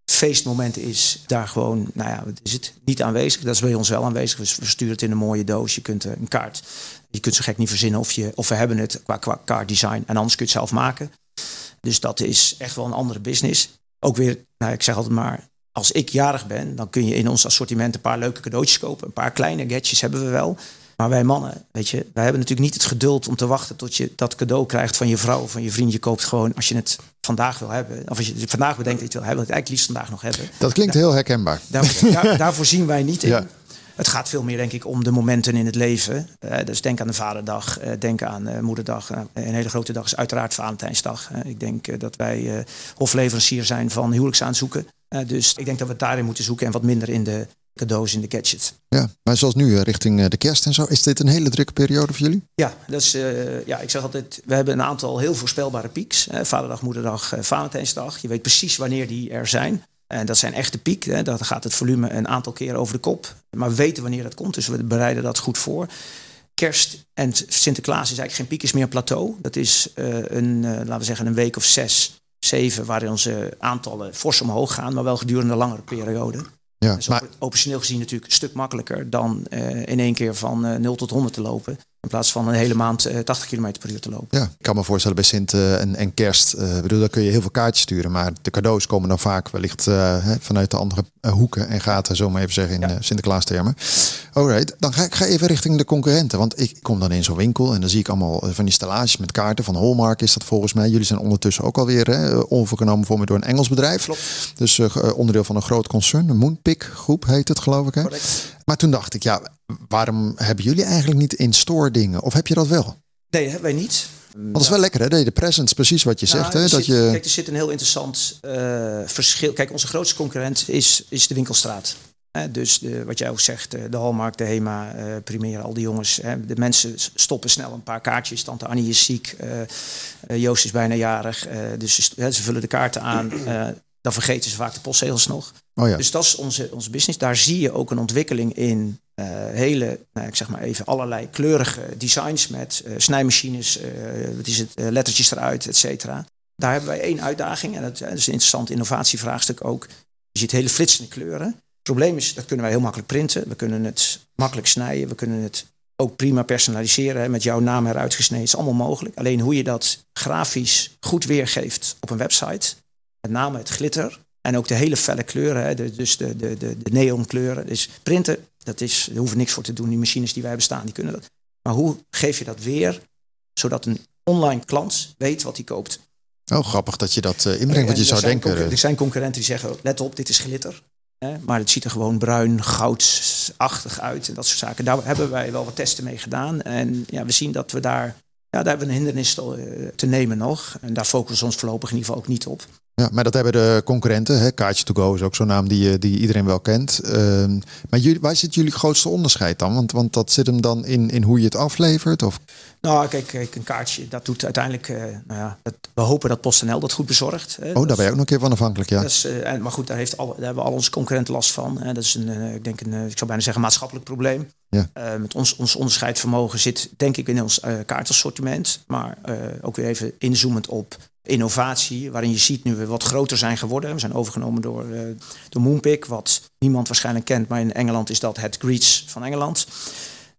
feestmoment is daar gewoon, nou ja, wat is het niet aanwezig. Dat is bij ons wel aanwezig. We sturen het in een mooie doos. Je kunt eh, een kaart, je kunt zo gek niet verzinnen of, je, of we hebben het qua, qua kaartdesign en anders kun je het zelf maken. Dus dat is echt wel een andere business. Ook weer, nou, ik zeg altijd maar, als ik jarig ben, dan kun je in ons assortiment een paar leuke cadeautjes kopen. Een paar kleine gadgets hebben we wel. Maar wij mannen, weet je, wij hebben natuurlijk niet het geduld om te wachten tot je dat cadeau krijgt van je vrouw of van je vriend. Je koopt gewoon als je het vandaag wil hebben. Of als je vandaag bedenkt dat je het wil hebben, dat het eigenlijk liefst vandaag nog hebben. dat klinkt heel herkenbaar. Daar, daar, daarvoor zien wij niet in. Ja. Het gaat veel meer, denk ik, om de momenten in het leven. Eh, dus denk aan de Vaderdag, eh, denk aan eh, Moederdag. Een hele grote dag is uiteraard Valentijnsdag. Ik denk dat wij hofleverancier zijn van huwelijksaanzoeken. Eh, dus ik denk dat we het daarin moeten zoeken en wat minder in de cadeaus, in de gadgets. Ja, maar zoals nu eh, richting eh, de kerst en zo. Is dit een hele drukke periode voor jullie? Ja, dat is, ja, ik zeg altijd, we hebben een aantal heel voorspelbare pieks. Hè, Vaderdag, Moederdag, Valentijnsdag. Je weet precies wanneer die er zijn. En dat zijn echte piek. Hè. Dan gaat het volume een aantal keren over de kop. Maar we weten wanneer dat komt, dus we bereiden dat goed voor. Kerst en Sinterklaas is eigenlijk geen piek, is meer een plateau. Dat is een, laten we zeggen, een week of zes, zeven, waarin onze aantallen fors omhoog gaan, maar wel gedurende een langere periode. Ja, is maar op- operationeel gezien natuurlijk een stuk makkelijker dan eh, in één keer van eh 0 tot 100 te lopen. In plaats van een hele maand eh, 80 km per uur te lopen. ja, ik kan me voorstellen bij Sint eh, en, en kerst. eh, ik bedoel, daar kun je heel veel kaartjes sturen. Maar de cadeaus komen dan vaak wellicht eh, vanuit de andere eh, hoeken en gaten, zo maar even zeggen in Ja. eh, Sinterklaas termen. Alright, dan ga ik ga even richting de concurrenten. Want ik kom dan in zo'n winkel en dan zie ik allemaal eh, van die stellages met kaarten. Van Hallmark is dat volgens mij. Jullie zijn ondertussen ook alweer hè, overgenomen voor me door een Engels bedrijf. Klopt. Dus eh, onderdeel van een groot concern. De Moonpick groep heet het geloof ik. Hè? Correct. Maar toen dacht ik, ja, waarom hebben jullie eigenlijk niet in-store dingen? Of heb je dat wel? Nee, hebben wij niet. Want dat is wel lekker, hè? De presents, precies wat je zegt. Nou, Hè? er Dat zit- je... Kijk, er zit een heel interessant eh, verschil. Kijk, onze grootste concurrent is, is de winkelstraat. Hè, dus de, wat jij ook zegt, eh, de Hallmark, de Hema, Primera, al die jongens. Hè, de mensen stoppen snel een paar kaartjes. Tante Annie is ziek, Joost is bijna jarig. dus ze, hè, ze vullen de kaarten aan. eh, dan vergeten ze vaak de postzegels nog. Oh ja. Dus dat is onze, onze business. Daar zie je ook een ontwikkeling in uh, hele, nou, ik zeg maar even, allerlei kleurige designs met uh, snijmachines, uh, wat is het, lettertjes eruit, et cetera. Daar hebben wij één uitdaging en dat, dat is een interessant innovatievraagstuk ook. Je ziet hele flitsende kleuren. Het probleem is, dat kunnen wij heel makkelijk printen. We kunnen het makkelijk snijden. We kunnen het ook prima personaliseren. Hè, met jouw naam eruit gesneden. is allemaal mogelijk. Alleen hoe je dat grafisch goed weergeeft op een website. Met name het glitter. En ook de hele felle kleuren. Hè, de, dus de, de, de, de neonkleuren. Dus printen, dat is, daar hoeven niks voor te doen. Die machines die wij bestaan, die kunnen dat. Maar hoe geef je dat weer? Zodat een online klant weet wat hij koopt. Oh, grappig dat je dat uh, inbrengt. Want je zou denken. Er zijn concurrenten die zeggen: let op, dit is glitter. Hè, maar het ziet er gewoon bruin, goudachtig uit en dat soort zaken. Daar hebben wij wel wat testen mee gedaan. En ja, we zien dat we daar. Ja, daar hebben we een hindernis te nemen nog. En daar focussen we ons voorlopig in ieder geval ook niet op. Ja, maar dat hebben de concurrenten. Hè? Kaartje to go is ook zo'n naam die, die iedereen wel kent. Uh, maar jullie, waar zit jullie grootste onderscheid dan? Want, want dat zit hem dan in, in hoe je het aflevert? Of? Nou, kijk, kijk, een kaartje, dat doet uiteindelijk... Uh, nou ja, dat, we hopen dat PostNL dat goed bezorgt. Hè? Oh, daar dat ben je ook nog een keer van afhankelijk, ja. Dat is, uh, maar goed, daar, heeft al, daar hebben al onze concurrenten last van. Hè? Dat is een, uh, ik denk een, ik zou bijna zeggen, maatschappelijk probleem. Ja. met ons, ons onderscheidvermogen zit denk ik in ons kaartassortiment. Maar ook weer even inzoomend op innovatie, waarin je ziet nu we wat groter zijn geworden. We zijn overgenomen door, uh, door Moonpick, wat niemand waarschijnlijk kent, maar in Engeland is dat het Greets van Engeland.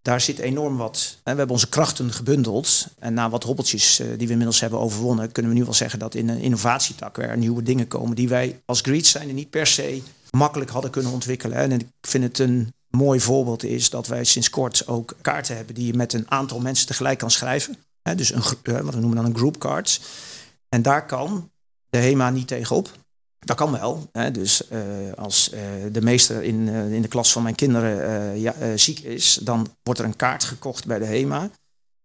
Daar zit enorm wat. We hebben onze krachten gebundeld. En na wat hobbeltjes uh, die we inmiddels hebben overwonnen, kunnen we nu wel zeggen dat in een innovatietak er nieuwe dingen komen die wij als Greets zijn en niet per se makkelijk hadden kunnen ontwikkelen. En ik vind het een mooi voorbeeld is dat wij sinds kort ook kaarten hebben die je met een aantal mensen tegelijk kan schrijven. Dus een, wat we noemen dan een group cards. En daar kan de HEMA niet tegenop. Dat kan wel. Hè. Dus uh, als uh, de meester in, uh, in de klas van mijn kinderen ja, ziek is, dan wordt er een kaart gekocht bij de HEMA.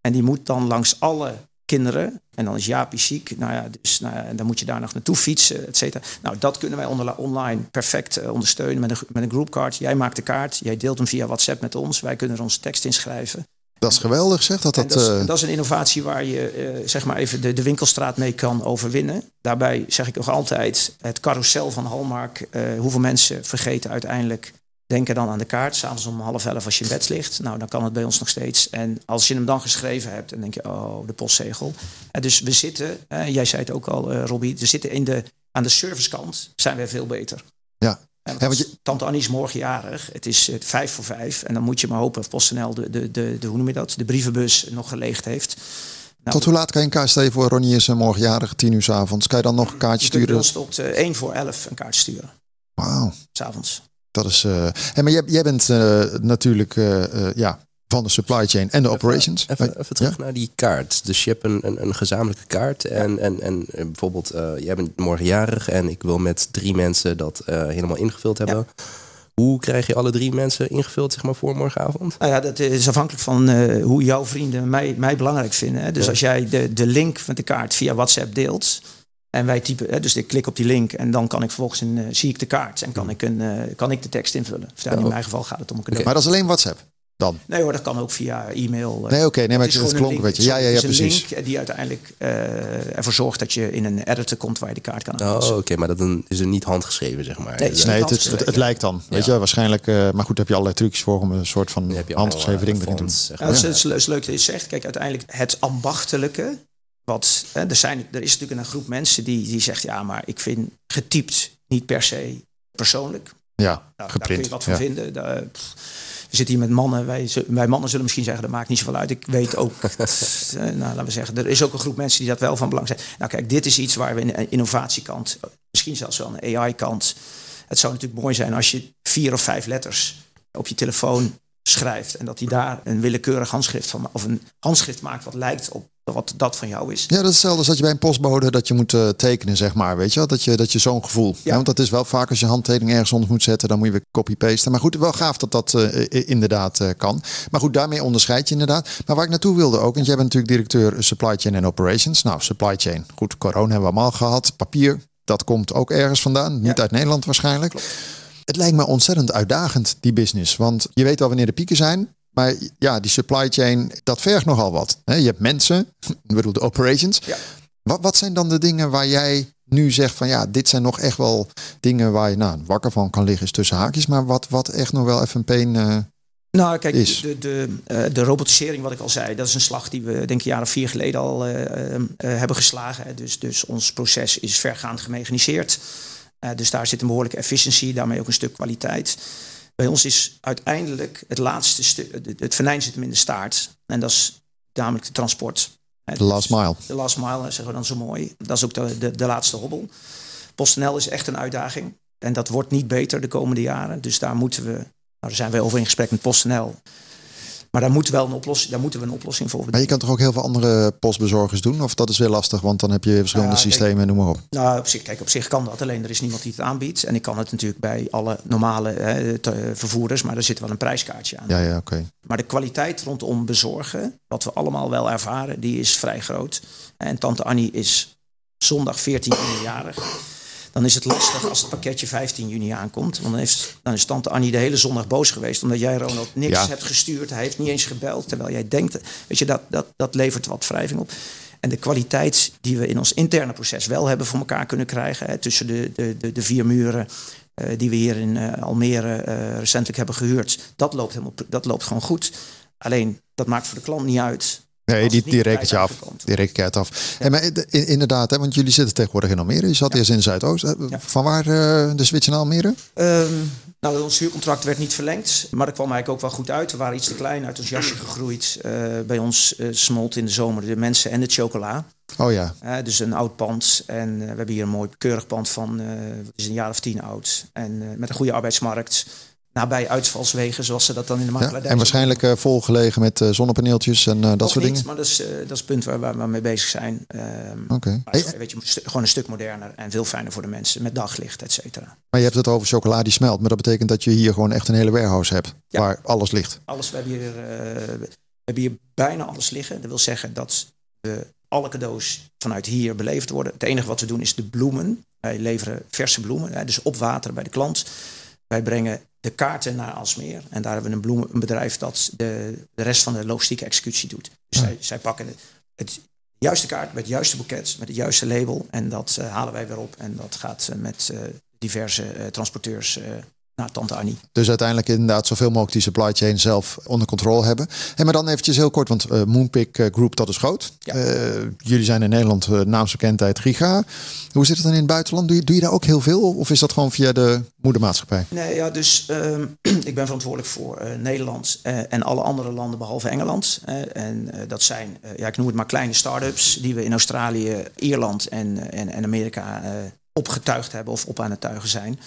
En die moet dan langs alle kinderen. En dan is Jaapie ziek. Nou ja, dus nou dan moet je daar nog naartoe fietsen, et cetera. Nou, dat kunnen wij online perfect ondersteunen met een, met een groupcard. Jij maakt de kaart, jij deelt hem via WhatsApp met ons. Wij kunnen er onze tekst inschrijven. Dat is geweldig, zeg. Dat, dat, dat, is, dat is een innovatie waar je uh, zeg maar even de, de winkelstraat mee kan overwinnen. Daarbij zeg ik nog altijd het carousel van Hallmark. Uh, hoeveel mensen vergeten uiteindelijk, denken dan aan de kaart. S'avonds om half elf als je in bed ligt. Nou, dan kan het bij ons nog steeds. En als je hem dan geschreven hebt, dan denk je, oh, de postzegel. Uh, dus we zitten, jij zei het ook al, Robbie, we zitten in de, aan de servicekant zijn we veel beter. Ja, ja, want je... Tante Annie is morgen jarig. Het is uh, vijf voor vijf. En dan moet je maar hopen of PostNL de, de, de, de, hoe noem je dat, de brievenbus nog geleegd heeft. Nou, tot hoe laat kan je een kaart stellen voor Ronnie is morgen jarig, tien uur s avonds? Kan je dan nog een kaartje je sturen? Je tot uh, één voor elf een kaart sturen. Wauw. S'avonds. Dat is. Uh, hey, maar jij, jij bent uh, natuurlijk ja, van de supply chain en de operations. Even, even terug ja? naar die kaart. Dus je hebt een, een, een gezamenlijke kaart. En, en, en bijvoorbeeld, uh, jij bent morgenjarig en ik wil met drie mensen dat uh, helemaal ingevuld hebben. Ja. Hoe krijg je alle drie mensen ingevuld zeg maar, voor morgenavond? Nou ja, dat is afhankelijk van uh, hoe jouw vrienden mij, mij belangrijk vinden. Hè. Dus ja. als jij de, de link met de kaart via WhatsApp deelt. En wij typen, hè, dus ik klik op die link en dan kan ik vervolgens een, uh, zie ik de kaart en kan ik, een, uh, kan ik de tekst invullen. Of, in mijn geval gaat het om een cadeau. Okay. Maar dat is alleen WhatsApp? Dan? Nee hoor, dat kan ook via e-mail. Nee, oké, okay, nee, maar het, het klonk een beetje. Ja, ja, ja, precies. Een link die uiteindelijk uh, ervoor zorgt dat je in een editor komt waar je de kaart kan aanpassen. Oh, oké, maar dat is er niet handgeschreven, zeg maar. Nee, nee het, het, het, lijkt dan. Weet je, waarschijnlijk. Uh, maar goed, heb je allerlei trucjes voor om een soort van handgeschreven ding erin te doen. Zeg maar. ja, het, is, het is leuk dat je zegt. Kijk, uiteindelijk het ambachtelijke. Wat, hè, er, zijn, er is natuurlijk een groep mensen die, die zegt, ja, maar ik vind getypt niet per se persoonlijk. Ja, nou, geprint. Daar kun je wat van ja. vinden. Daar, we zitten hier met mannen. Wij, wij mannen zullen misschien zeggen, dat maakt niet zoveel uit. Ik weet ook, dat, nou, laten we zeggen, er is ook een groep mensen die dat wel van belang zijn. Nou kijk, dit is iets waar we in de innovatiekant, misschien zelfs wel een AI-kant. Het zou natuurlijk mooi zijn als je vier of vijf letters op je telefoon schrijft. En dat hij daar een willekeurig handschrift van, of een handschrift maakt wat lijkt op wat dat van jou is. Ja, dat is hetzelfde als dat je bij een postbode dat je moet uh, tekenen, zeg maar. Weet je wel? Dat je, dat je zo'n gevoel. Ja. Ja, want dat is wel vaak als je handtekening ergens onder moet zetten, dan moet je weer copy-pasten. Maar goed, wel gaaf dat dat uh, inderdaad uh, kan. Maar goed, daarmee onderscheid je inderdaad. Maar waar ik naartoe wilde ook, want jij bent natuurlijk directeur supply chain en operations. Nou, supply chain. Goed, corona hebben we allemaal gehad. Papier, dat komt ook ergens vandaan. Niet ja. uit Nederland waarschijnlijk. Klopt. Het lijkt me ontzettend uitdagend, die business. Want je weet wel wanneer de pieken zijn. Maar ja, die supply chain, dat vergt nogal wat. Je hebt mensen, ik bedoel de operations. Ja. Wat, wat zijn dan de dingen waar jij nu zegt van ja, dit zijn nog echt wel dingen waar je nou, wakker van kan liggen, is tussen haakjes. Maar wat, wat echt nog wel even een peen uh, nou, kijk, is. De, de, uh, de robotisering, wat ik al zei, dat is een slag die we denk ik een jaar of vier geleden al uh, hebben geslagen. Dus, dus ons proces is vergaand gemechaniseerd. Dus daar zit een behoorlijke efficiëntie, daarmee ook een stuk kwaliteit. Bij ons is uiteindelijk het laatste stuk, het venijn zit hem in de staart. En dat is namelijk de transport. De last mile. De last mile, zeggen we dan zo mooi. Dat is ook de, de, de laatste hobbel. PostNL is echt een uitdaging. En dat wordt niet beter de komende jaren. Dus daar moeten we, nou, daar zijn we over in gesprek met PostNL. Maar daar, moet wel een oplossing, daar moeten we een oplossing voor Maar je kan toch ook heel veel andere postbezorgers doen? Of dat is weer lastig, want dan heb je verschillende kijk, systemen, noem maar op. Nou, op zich, kijk, op zich kan dat. Alleen er is niemand die het aanbiedt. En ik kan het natuurlijk bij alle normale hè, te- vervoerders. Maar er zit wel een prijskaartje aan. Ja, ja, oké. Maar de kwaliteit rondom bezorgen, wat we allemaal wel ervaren, die is vrij groot. En tante Annie is zondag 14 juni jarig. Dan is het lastig als het pakketje 15 juni aankomt. Want dan, heeft, dan is tante Annie de hele zondag boos geweest. Omdat jij Ronald niks Ja. hebt gestuurd. Hij heeft niet eens gebeld. Terwijl jij denkt, weet je, dat, dat, dat levert wat wrijving op. En de kwaliteit die we in ons interne proces wel hebben voor elkaar kunnen krijgen. Hè, tussen de, de, de, de vier muren eh, die we hier in eh, Almere eh, recentelijk hebben gehuurd. Dat loopt, helemaal, dat loopt gewoon goed. Alleen, dat maakt voor de klant niet uit. Nee, die, die rekent je af. Die rekent je uit af. En maar in- inderdaad, hè, want jullie zitten tegenwoordig in Almere. Je zat eerst in Zuidoost. Eh, Ja. Van waar eh, de switch naar Almere? Ehm, nou, ons huurcontract werd niet verlengd, maar dat kwam eigenlijk ook wel goed uit. We waren iets te klein uit ons jasje gegroeid. Eh, bij ons eh, smolt in de zomer de mensen en het chocola. Oh ja, Eh, dus een oud pand. En eh, we hebben hier een mooi keurig pand van, eh is een jaar of tien oud. En eh, met een goede arbeidsmarkt. Nabij uitvalswegen, zoals ze dat dan in de ja. makelaardij En waarschijnlijk eh, volgelegen met eh, zonnepaneeltjes en eh, dat Nog soort niet, dingen. Maar dat is, dat is het punt waar, waar we mee bezig zijn. Maar Hey, is, weet je, gewoon een stuk moderner en veel fijner voor de mensen. Met daglicht, et cetera. maar je hebt het over chocola die smelt. Maar dat betekent dat je hier gewoon echt een hele warehouse hebt. Ja. Waar alles ligt. Alles, we, hebben hier, we hebben hier bijna alles liggen. Dat wil zeggen dat we alle cadeaus vanuit hier beleverd worden. Het enige wat we doen is de bloemen. Wij leveren verse bloemen, dus op water bij de klant. Wij brengen de kaarten naar Alsmeer. En daar hebben we een, bloemen, een bedrijf dat de, de rest van de logistieke executie doet. Dus Ja. zij, zij pakken het, het juiste kaart met het juiste boeket, met het juiste label. En dat eh, halen wij weer op. En dat gaat eh, met eh, diverse transporteurs naar Tante Annie. Dus uiteindelijk inderdaad zoveel mogelijk die supply chain zelf onder controle hebben. En maar dan eventjes heel kort, want eh, Moonpick eh, Group dat is groot. Ja. Eh, jullie zijn in Nederland uh, naamsbekendheid Giga. Hoe zit het dan in het buitenland? Doe je, doe je daar ook heel veel? Of is dat gewoon via de moedermaatschappij? Nee, ja, dus ehm, ik ben verantwoordelijk voor eh, Nederland eh, en alle andere landen behalve Engeland. En eh, dat zijn, eh, ja, ik noem het maar kleine start-ups die we in Australië, Ierland en, en, en Amerika eh, opgetuigd hebben of op aan het tuigen zijn.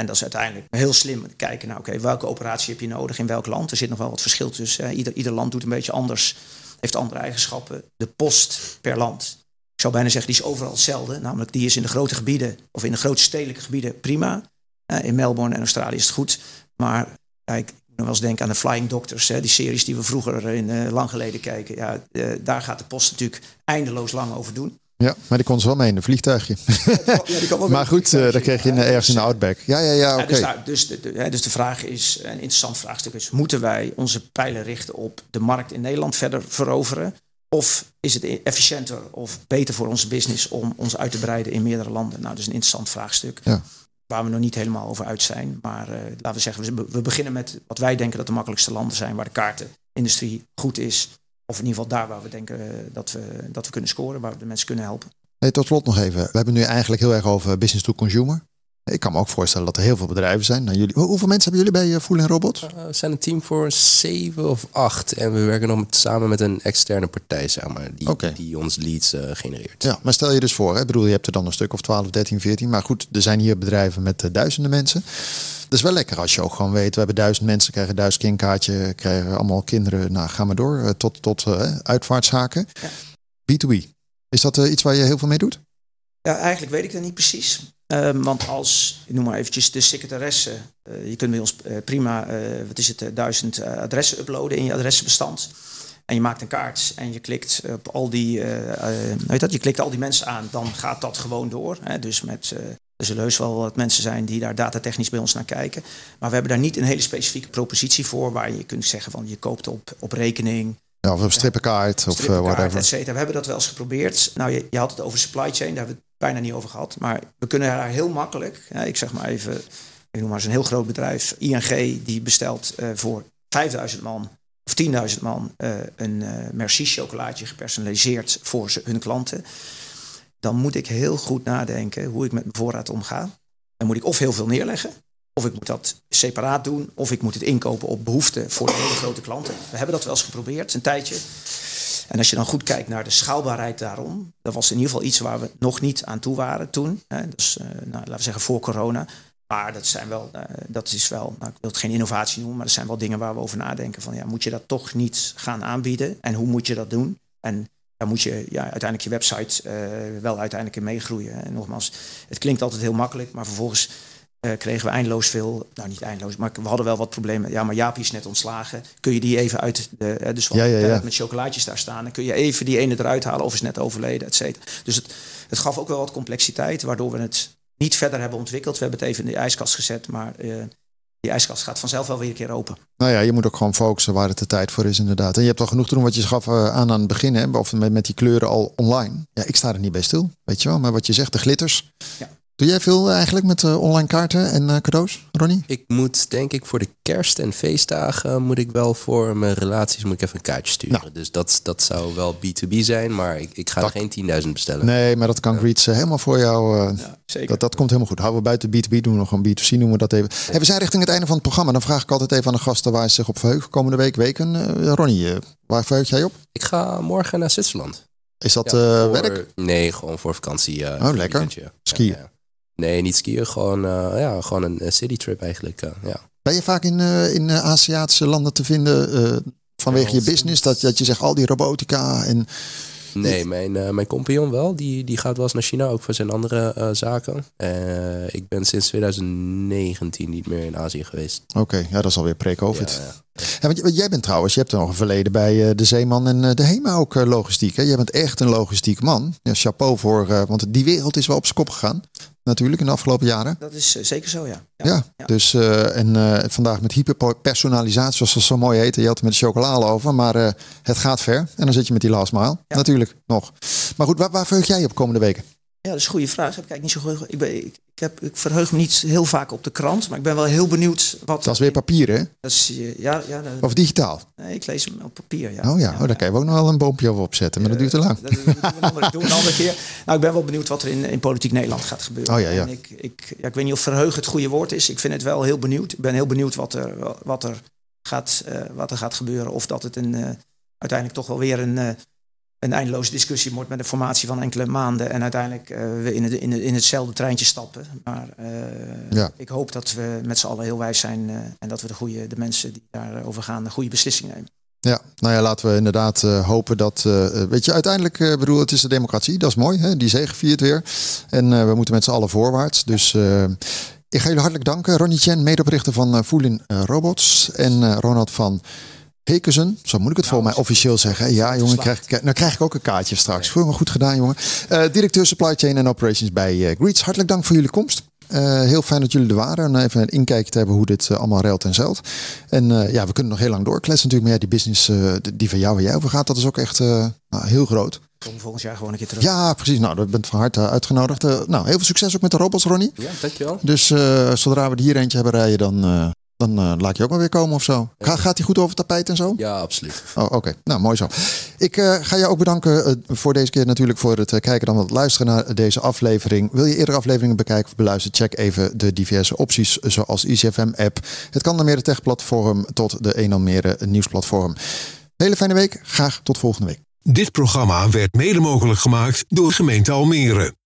En dat is uiteindelijk heel slim kijken naar, oké, welke operatie heb je nodig in welk land? Er zit nog wel wat verschil tussen. Ieder, ieder land doet een beetje anders, heeft andere eigenschappen. De post per land, ik zou bijna zeggen, die is overal hetzelfde. Namelijk, die is in de grote gebieden of in de grote stedelijke gebieden prima. In Melbourne en Australië is het goed. Maar ik moet nog wel eens denken aan de Flying Doctors, hè, die series die we vroeger in, eh, lang geleden keken. Ja, eh, daar gaat de post natuurlijk eindeloos lang over doen. Ja, maar die kon ze wel mee in een vliegtuigje. Ja, die kan wel maar goed, eh, dan kreeg je in, ergens in de Outback. Ja, ja, ja, oké. dus, daar- dus, de, dus de vraag is, een interessant vraagstuk is, moeten wij onze pijlen richten op de markt in Nederland verder veroveren? Of is het efficiënter of beter voor onze business om ons uit te breiden in meerdere landen? Nou, dat is een interessant vraagstuk. Ja. Waar we nog niet helemaal over uit zijn. Maar eh, laten we zeggen, we, we beginnen met wat wij denken dat de makkelijkste landen zijn, waar de kaartenindustrie goed is. Of in ieder geval daar waar we denken eh, dat we, dat we kunnen scoren, waar we de mensen kunnen helpen. Hey, tot slot nog even. We hebben nu eigenlijk heel erg over business to consumer. Ik kan me ook voorstellen dat er heel veel bedrijven zijn. Nou, jullie, hoe- hoeveel mensen hebben jullie bij uh, Voeling Robot? Uh, we zijn een team voor zeven of acht. En we werken nog met, samen met een externe partij samen. Die, Oké. die ons leads uh, genereert. Ja, maar stel je dus voor, hè, ik bedoel, je hebt er dan een stuk of 12, 13, 14. Maar goed, er zijn hier bedrijven met uh, duizenden mensen. Dat is wel lekker als je ook gewoon weet, we hebben duizend mensen, krijgen duizend kindkaartje, krijgen allemaal kinderen. Nou, ga maar door, uh, tot, tot uh, uitvaartszaken. Ja. B2B, is dat uh, iets waar je heel veel mee doet? Ja, eigenlijk weet ik dat niet precies. Um, want als, noem maar eventjes de secretaresse, uh, je kunt bij ons uh, prima, uh, wat is het, duizend adressen uploaden in je adressenbestand. En je maakt een kaart en je klikt op al die, weet dat, je klikt al die mensen aan, dan gaat dat gewoon door. Hè? Dus met, er zullen heus wel wat mensen zijn die daar datatechnisch bij ons naar kijken. Maar we hebben daar niet een hele specifieke propositie voor, waar je kunt zeggen van je koopt op, op rekening. Ja, of een strippenkaart of strippenkaart, whatever. Et cetera. We hebben dat wel eens geprobeerd. Nou, je, je had het over supply chain, daar hebben we bijna niet over gehad. Maar we kunnen daar heel makkelijk, ja, ik zeg maar even, ik noem maar eens een heel groot bedrijf, ING, die bestelt uh, voor 5000 man of 10.000 man uh, een uh, Merci chocolaatje gepersonaliseerd voor ze, hun klanten. Dan moet ik heel goed nadenken hoe ik met mijn voorraad omga. Dan moet ik of heel veel neerleggen, of ik moet dat separaat doen, of ik moet het inkopen op behoefte voor hele grote klanten. We hebben dat wel eens geprobeerd, een tijdje. En als je dan goed kijkt naar de schaalbaarheid daarom, dat was in ieder geval iets waar we nog niet aan toe waren toen. Hè, dus uh, nou, laten we zeggen voor corona. Maar dat zijn wel, uh, dat is wel, nou, ik wil het geen innovatie noemen, maar dat zijn wel dingen waar we over nadenken. Van ja, moet je dat toch niet gaan aanbieden? En hoe moet je dat doen? En daar moet je ja, uiteindelijk je website uh, wel uiteindelijk in meegroeien. En nogmaals, het klinkt altijd heel makkelijk, maar vervolgens uh, kregen we eindeloos veel, nou niet eindeloos, maar we hadden wel wat problemen. Ja, maar Jaapie is net ontslagen. Kun je die even uit de, dus ja, ja, ja. met chocolaatjes daar staan. Dan kun je even die ene eruit halen of is net overleden, et cetera. Dus het, het gaf ook wel wat complexiteit, waardoor we het niet verder hebben ontwikkeld. We hebben het even in de ijskast gezet, maar uh, die ijskast gaat vanzelf wel weer een keer open. Nou ja, je moet ook gewoon focussen waar het de tijd voor is inderdaad. En je hebt al genoeg te doen wat je gaf aan aan het begin, hè, of met, met die kleuren al online. Ja, ik sta er niet bij stil, weet je wel. Maar wat je zegt, de glitters. Ja. Doe jij veel eigenlijk met uh, online kaarten en uh, cadeaus, Ronnie? Ik moet denk ik voor de kerst en feestdagen moet ik wel voor mijn relaties moet ik even een kaartje sturen. Nou. Dus dat, dat zou wel B2B zijn, maar ik, ik ga dat, geen 10.000 bestellen. Nee, maar dat kan ja. Greets uh, helemaal voor jou. Ja, zeker. Dat, dat komt helemaal goed. Houden we buiten B2B, doen we nog een B2C, noemen we dat even. Hey, we zijn richting het einde van het programma. Dan vraag ik altijd even aan de gasten waar ze zich op verheugen komende week, weken. Ronnie, waar verheug jij op? Ik ga morgen naar Zwitserland. Is dat ja, voor, werk? Nee, gewoon voor vakantie. oh, lekker. Skiën. Nee, niet skiën, gewoon, uh, ja, gewoon een, citytrip eigenlijk. Uh, ja. Ben je vaak in, uh, in Aziatische landen te vinden vanwege je business? Dat, dat je zegt al die robotica en... Nee, mijn, uh, mijn compagnon wel. Die, die gaat wel eens naar China, ook voor zijn andere uh, zaken. Uh, ik ben sinds 2019 niet meer in Azië geweest. Oké, okay, ja, dat is alweer pre-COVID. Ja, ja. ja, want jij bent trouwens, je hebt nog een verleden bij de Zeeman en de HEMA ook logistiek. Hè? Jij bent echt een logistiek man. Ja, chapeau voor, want die wereld is wel op zijn kop gegaan. Natuurlijk in de afgelopen jaren. Dat is zeker zo, ja. Ja, ja dus en vandaag met hyperpersonalisatie, zoals dat zo mooi heet. Je had het met de chocolade over, maar het gaat ver. En dan zit je met die last mile. Natuurlijk, nog. Maar goed, waar, waar verheug jij op komende weken? Ja, dat is een goede vraag. Heb ik eigenlijk niet zo goed. Ik, ben, ik, ik, heb, ik verheug me niet heel vaak op de krant, maar ik ben wel heel benieuwd wat. Dat is weer papier, hè? Dat is, ja, ja, dat, of digitaal? Nee, ik lees hem op papier. Ja. Oh ja, ja oh, daar kan je ook nog wel een boompje over opzetten, maar dat duurt te lang. Dat, dat, we een andere keer. Nou, ik ben wel benieuwd wat er in, in politiek Nederland gaat gebeuren. Oh ja, ja. En ik, ik, ja, ik weet niet of verheug het goede woord is. Ik vind het wel heel benieuwd. Ik ben heel benieuwd wat er, wat er, gaat, uh, wat er gaat gebeuren. Of dat het een, uh, uiteindelijk toch wel weer een. Uh, een eindeloze discussie wordt met de formatie van enkele maanden en uiteindelijk uh, we in, het, in, het, in hetzelfde treintje stappen. Maar uh, ja. ik hoop dat we met z'n allen heel wijs zijn uh, en dat we de, goede, de mensen die daarover gaan de goede beslissing nemen. Ja, nou ja, laten we inderdaad hopen dat, weet je, uiteindelijk bedoel, het is de democratie, dat is mooi, hè? die zegen viert weer. En we moeten met z'n allen voorwaarts. Dus ik ga jullie hartelijk danken. Ronnie Chen, medeoprichter van Voelin Robots en Ronald van Hekesen, zo moet ik het nou, voor mij officieel zeggen. Ja, jongen, krijg ik, nou krijg ik ook een kaartje straks. Nee. Goed, goed gedaan, jongen. Uh, directeur Supply Chain en Operations bij uh, Greets. Hartelijk dank voor jullie komst. Uh, heel fijn dat jullie er waren. En even een inkijkje te hebben hoe dit allemaal ruilt en zeilt. En ja, we kunnen nog heel lang doorkletsen natuurlijk. Maar ja, die business die van jou en jij over gaat, dat is ook echt nou, heel groot. Kom volgend jaar gewoon een keer terug. Ja, precies. Nou, dat bent van harte uitgenodigd. nou, heel veel succes ook met de robots, Ronnie. Ja, dankjewel. Dus zodra we er hier eentje hebben rijden, dan dan uh, laat je ook maar weer komen of zo. Ga, gaat hij goed over het tapijt en zo? Ja, absoluut. Oh, Oké, okay. nou mooi zo. Ik uh, ga je ook bedanken uh, voor deze keer natuurlijk voor het kijken dan het luisteren naar deze aflevering. Wil je eerdere afleveringen bekijken of beluisteren? Check even de diverse opties zoals ICFM-app, het Kan Almere Tech-platform tot de 1 Almere nieuwsplatform. Hele fijne week. Graag tot volgende week. Dit programma werd mede mogelijk gemaakt door gemeente Almere.